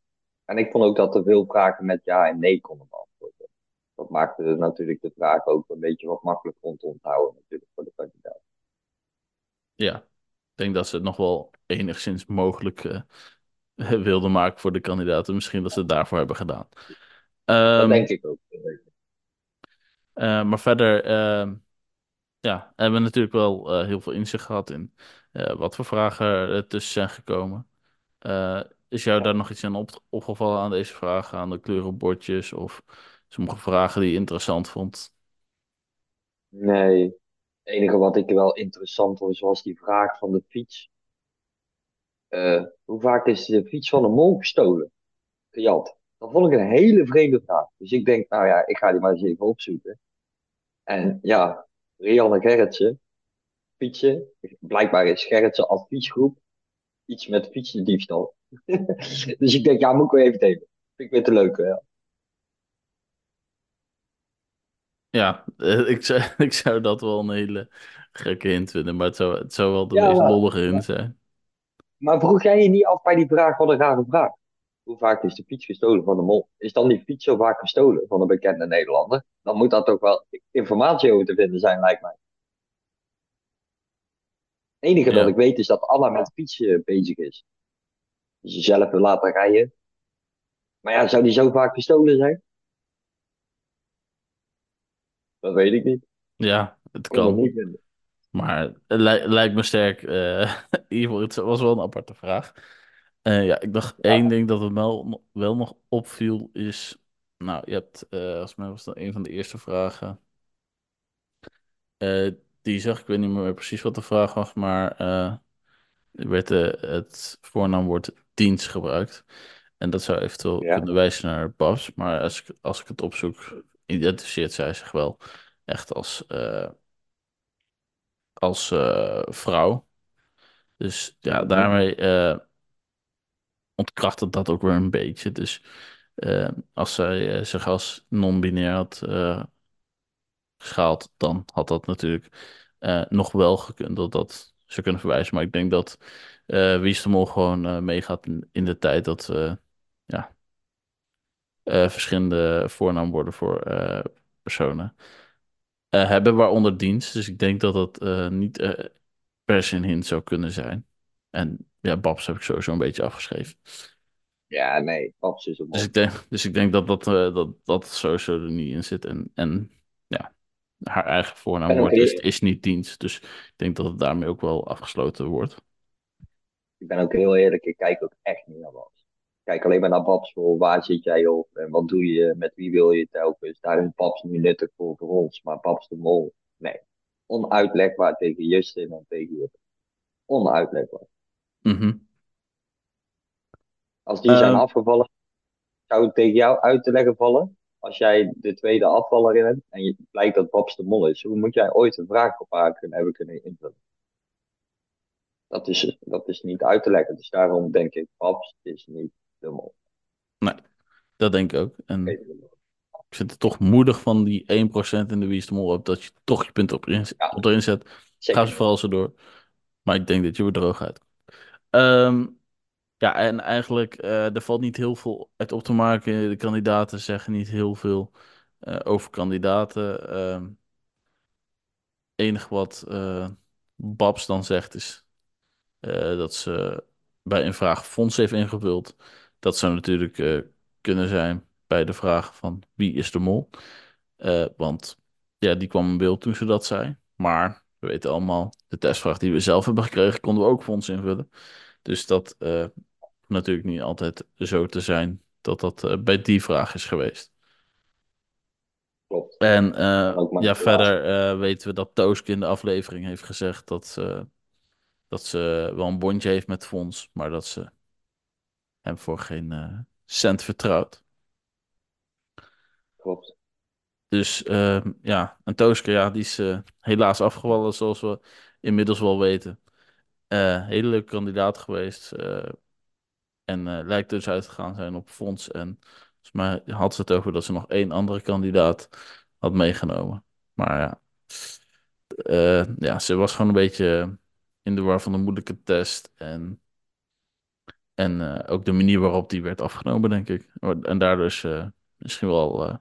En ik vond ook dat er veel vragen met ja en nee konden beantwoorden. Dat maakte natuurlijk de vraag ook een beetje wat makkelijker om te onthouden natuurlijk voor de kandidaat. Ja, ik denk dat ze het nog wel enigszins mogelijk eh, wilden maken voor de kandidaten. Misschien dat ze het daarvoor hebben gedaan. Dat Ehm, denk ik ook. eh, maar verder, ehm, ja, hebben we natuurlijk wel eh, heel veel inzicht gehad in eh, wat voor vragen er tussen zijn gekomen. Is jou Ja. daar nog iets aan op, opgevallen aan deze vragen, aan de kleurenbordjes of sommige vragen die je interessant vond? Nee, het enige wat ik wel interessant vond, was die vraag van de fiets. Eh, hoe vaak is de fiets van een mol gestolen? Gejat. Dat vond ik een hele vreemde vraag. Dus ik denk, nou ja, ik ga die maar eens even opzoeken. En ja, Rianne Gerritsen, fietsen. Blijkbaar is Gerritsen adviesgroep iets met fietsendiefstal. dus ik denk, ja, moet ik wel even delen. Vind ik weer te leuk, hè? Ja, eh, ik zou, ik zou dat wel een hele gekke hint vinden, maar het zou, het zou wel de Ja, meest maar, lollige hint zijn. Maar vroeg jij je niet af bij die vraag, wat een rare vraag. Hoe vaak is de fiets gestolen van de mol? Is dan die fiets zo vaak gestolen van een bekende Nederlander? Dan moet daar toch wel informatie over te vinden zijn, lijkt mij. Het enige dat ik weet is dat Anna met fietsen bezig is. Dus je zelf wil laten rijden. Maar ja, zou die zo vaak gestolen zijn? Dat weet ik niet. ja, het Ik kan. niet vinden. Maar lijkt me sterk. geval, het was wel een aparte vraag. Eh, ja, ik dacht één ding dat het wel, wel nog opviel is... Nou, je hebt, eh volgens mij was dat een van de eerste vragen. die zag, ik weet niet meer precies wat de vraag was, maar er werd het voornaamwoord dienst gebruikt. En dat zou eventueel ja. kunnen wijzen naar Babs. Maar als ik, als ik het opzoek, identificeert zij zich wel echt als, als eh, vrouw. Dus ja, Mhm. daarmee eh ontkracht het dat ook weer een beetje. Dus eh, als zij zich als non-binair had geschaald, dan had dat natuurlijk nog wel gekund dat dat zou kunnen verwijzen. Maar ik denk dat eh Wie de Mol gewoon meegaat in, in de tijd dat we ja, verschillende voornaamwoorden voor personen eh, hebben, waaronder dienst. Dus ik denk dat dat eh, niet eh, per se een hint zou kunnen zijn. En ja, Babs heb ik sowieso een beetje afgeschreven. Ja, nee, paps is een Dus ik denk, dus ik denk dat dat, dat, dat sowieso er niet in zit. En, en ja, haar eigen voornaamwoord is, is niet dienst. Dus ik denk dat het daarmee ook wel afgesloten wordt. ik ben ook heel eerlijk, ik kijk ook echt niet naar Babs. Kijk alleen maar naar Babs voor waar zit jij op en wat doe je, met wie wil je telkens. Daar is Babs nu nuttig voor, voor ons, maar Babs de Mol, nee. Onuitlegbaar tegen Justin en tegen je. Onuitlegbaar. Mhm. Als die zijn Ehm, afgevallen, zou het tegen jou uit te leggen vallen. Als jij de tweede afvaller in hebt en je blijkt dat Babs de Mol is, hoe moet jij ooit een vraag op haar kunnen hebben kunnen invullen? Dat is, dat is niet uit te leggen. Dus daarom denk ik, Babs is niet nee, dat denk ik ook. En ik vind het toch moedig van die 1% in de Wie is de Mol hebt, dat je toch je punt op, Ja, op erin zet. Ga zeker. ze vooral zo door. Maar ik denk dat je er droog uit. Ehm, ja, en eigenlijk, eh, er valt niet heel veel uit op te maken. De kandidaten zeggen niet heel veel eh, over kandidaten. Ehm enige wat eh, Babs dan zegt is dat ze bij een vraag fonds heeft ingevuld. Dat zou natuurlijk eh, kunnen zijn bij de vraag van wie is de mol? Eh, want ja, die kwam in beeld toen ze dat zei. Maar we weten allemaal, de testvraag die we zelf hebben gekregen, konden we ook fonds invullen. Dus dat eh natuurlijk niet altijd zo te zijn dat dat bij die vraag is geweest. Klopt. En ja, verder weten we dat Tooske in de aflevering heeft gezegd dat ze, dat ze wel een bondje heeft met Fons, maar dat ze hem voor geen eh, cent vertrouwt. Klopt. Dus eh, ja, en Tooske, ja, die is eh, helaas afgevallen, zoals we inmiddels wel weten. Eh hele leuke kandidaat geweest. en lijkt dus uitgegaan zijn op Fons en Volgens mij had ze het over dat ze nog één andere kandidaat had meegenomen. Maar ja, ja, ze was gewoon een beetje in de war van de moeilijke test. En, en eh, ook de manier waarop die werd afgenomen, denk ik. En daardoor is ze misschien wel eh,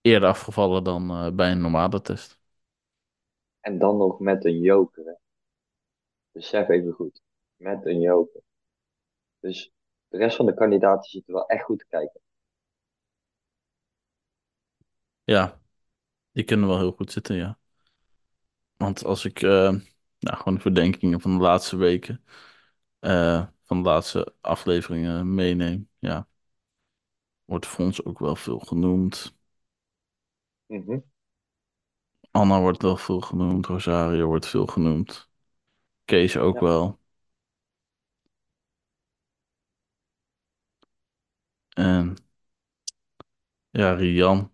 eerder afgevallen dan eh, bij een normale test. En dan nog met een joker. Hè. Besef even goed. Met een joker. Dus de rest van de kandidaten zitten wel echt goed te kijken. Ja, die kunnen wel heel goed zitten, ja. Want als ik eh, nou, gewoon de verdenkingen van de laatste weken, eh, van de laatste afleveringen meeneem, ja, wordt Fons ook wel veel genoemd. Mhm. Anna wordt wel veel genoemd, Rosario wordt veel genoemd, Kees ook Ja. wel. En ja, Rian.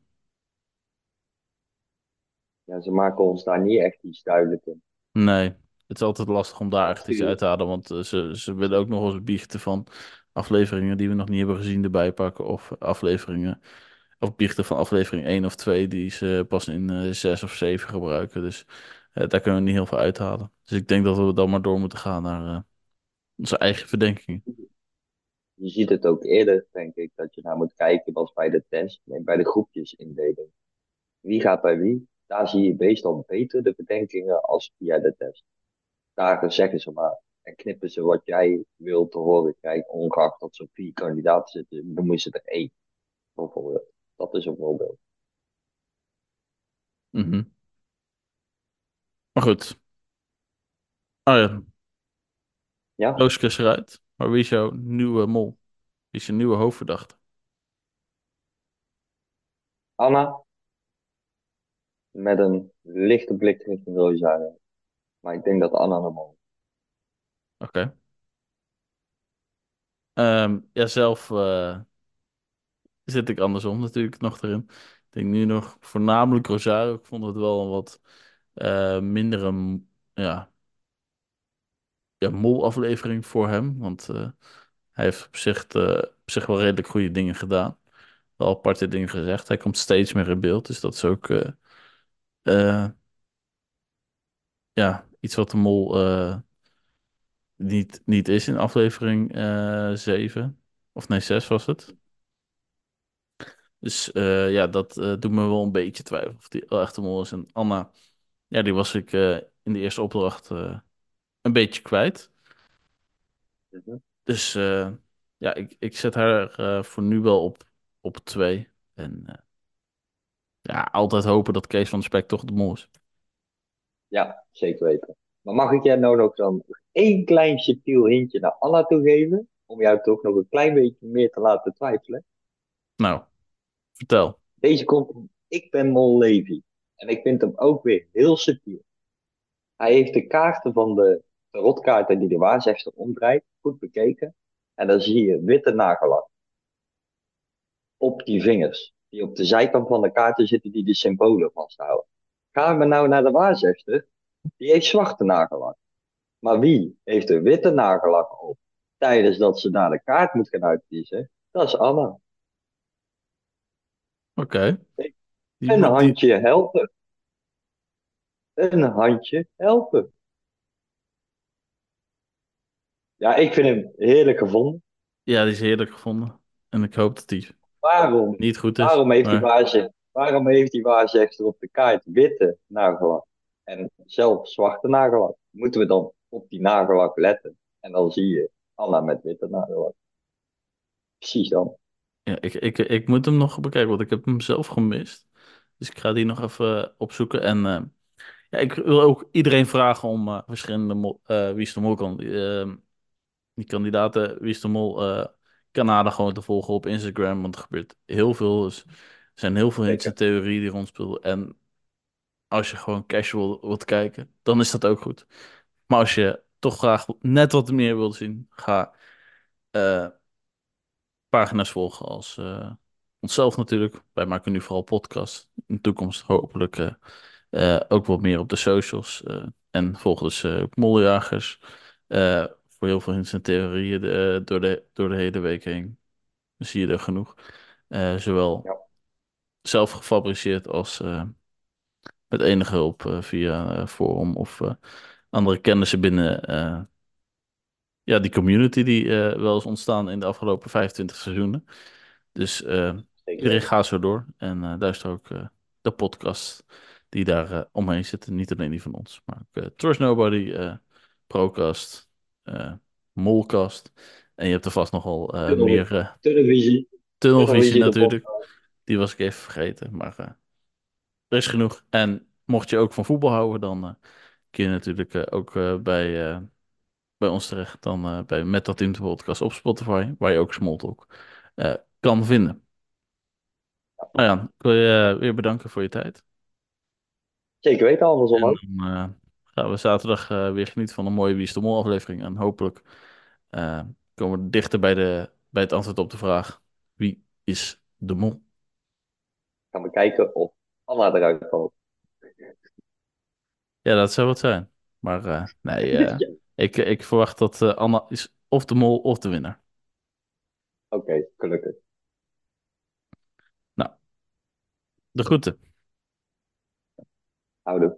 ja, ze maken ons daar niet echt iets duidelijk in. Nee, het is altijd lastig om daar echt iets uit te halen, want eh, ze, ze willen ook nog eens biechten van afleveringen die we nog niet hebben gezien erbij pakken, of afleveringen, of biechten van aflevering 1 of 2 die ze pas in eh 6 of 7 gebruiken. Dus eh, daar kunnen we niet heel veel uithalen. Dus ik denk dat we dan maar door moeten gaan naar eh, onze eigen verdenkingen. Je ziet het ook eerder, denk ik, dat je naar moet kijken als bij de test, nee, bij de groepjesindeling. Wie gaat bij wie? Daar zie je meestal beter de bedenkingen als via de test. Daar zeggen ze maar en knippen ze wat jij wilt te horen krijgen, ongeacht dat ze vier kandidaten zitten, noemen ze er één, bijvoorbeeld. Dat is een voorbeeld. Mhm. Maar goed. Oh ja, Ja, is eruit. Maar wie is jouw nieuwe mol? Wie is je nieuwe hoofdverdachte? Anna, met een lichte blik richting Rosario. Maar ik denk dat Anna hem al. Oké. Ehm, ja, zelf eh, zit ik andersom natuurlijk nog erin. Ik denk nu nog voornamelijk Rosario. Ik vond het wel een wat eh mindere m- ja, ja, mol-aflevering voor hem. Want eh, hij heeft op zich, op zich wel redelijk goede dingen gedaan. Wel aparte dingen gezegd. Hij komt steeds meer in beeld. Dus dat is ook ja, iets wat de mol eh, niet, niet is in aflevering eh 7. Of nee, 6 was het. Dus eh, ja, dat doet me wel een beetje twijfelen of die wel echt de mol is. En Anna, ja, die was ik in de eerste opdracht een beetje kwijt. Mhm. Dus ja, ik, ik zet haar voor nu wel op, op twee. En ja, altijd hopen dat Kees van de Spek toch de mol is. Ja, zeker weten. Maar mag ik jij nou nog dan één klein subtiel hintje naar Anna toegeven? Om jou toch nog een klein beetje meer te laten twijfelen. Nou, vertel. Deze komt, ik ben Mol Levi. En ik vind hem ook weer heel subtiel. Hij heeft de kaarten van de tarotkaarten die de waarzegster omdraait, goed bekeken. En dan zie je witte nagellak. Op die vingers. Die op de zijkant van de kaarten zitten die de symbolen vasthouden. Gaan we nou naar de waarzegster? Die heeft zwarte nagellak. Maar wie heeft een witte nagellak op tijdens dat ze naar de kaart moet gaan uitkiezen? Dat is Anna. Oké. Die Een moet die- handje helpen. Een handje helpen. Ja, ik vind hem heerlijk gevonden. Ja, die is heerlijk gevonden. En ik hoop dat die Waarom? niet goed is. Waarom heeft, die maar- waarzeg, waarom heeft die waarzegster op de kaart witte nagellak en zelf zwarte nagellak? Moeten we dan op die nagellak letten? En dan zie je Anna met witte nagellak. Precies dan. Ja, ik, ik, ik moet hem nog bekijken, want ik heb hem zelf gemist. Dus ik ga die nog even opzoeken. En eh, ja, ik wil ook iedereen vragen om eh, verschillende eh, is de Mol kan, eh, die kandidaten Wie eh, kanalen gewoon te volgen op Instagram. Want er gebeurt heel veel. Dus zijn heel veel en theorieën die rondspelen. En als je gewoon casual wilt kijken, dan is dat ook goed. Maar als je toch graag net wat meer wilt zien, ga eh, pagina's volgen als eh, onszelf natuurlijk. Wij maken nu vooral podcasts. In de toekomst hopelijk eh, ook wat meer op de socials. en volg dus Mollejagers. eh, voor heel veel hints en theorieën door, de, door de hele week heen. Dan zie je er genoeg. Zowel Ja, zelf gefabriceerd als eh, met enige hulp eh, via eh, forum of andere kennissen binnen ja, die community die wel is ontstaan in de afgelopen 25 seizoenen. Dus iedereen gaat zo door. En eh daar is er ook de podcast die daar omheen zitten. Niet alleen die van ons, maar ook Trust Nobody, Procast, Molcast. En je hebt er vast nogal meer. Tunnelvisie de natuurlijk. Die was ik even vergeten, maar eh, er is genoeg. En mocht je ook van voetbal houden, dan eh, kun je natuurlijk eh, ook bij, bij ons terecht. Dan bij Met dat Team de podcast op Spotify, waar je ook Smalltalk kan vinden. Nou ja, ik wil je weer bedanken voor je tijd. Zeker weten, andersom ook. dan gaan we zaterdag weer genieten van een mooie Wie is de Mol aflevering. En hopelijk komen we dichter bij, de, bij het antwoord op de vraag: Wie is de Mol? Gaan we kijken of Anna eruit valt. Ja, dat zou wat zijn. Maar eh, nee, eh, Ja. ik, ik verwacht dat eh, Anna is of de mol of de winnaar. Oké, gelukkig. Nou, de groeten. Houden.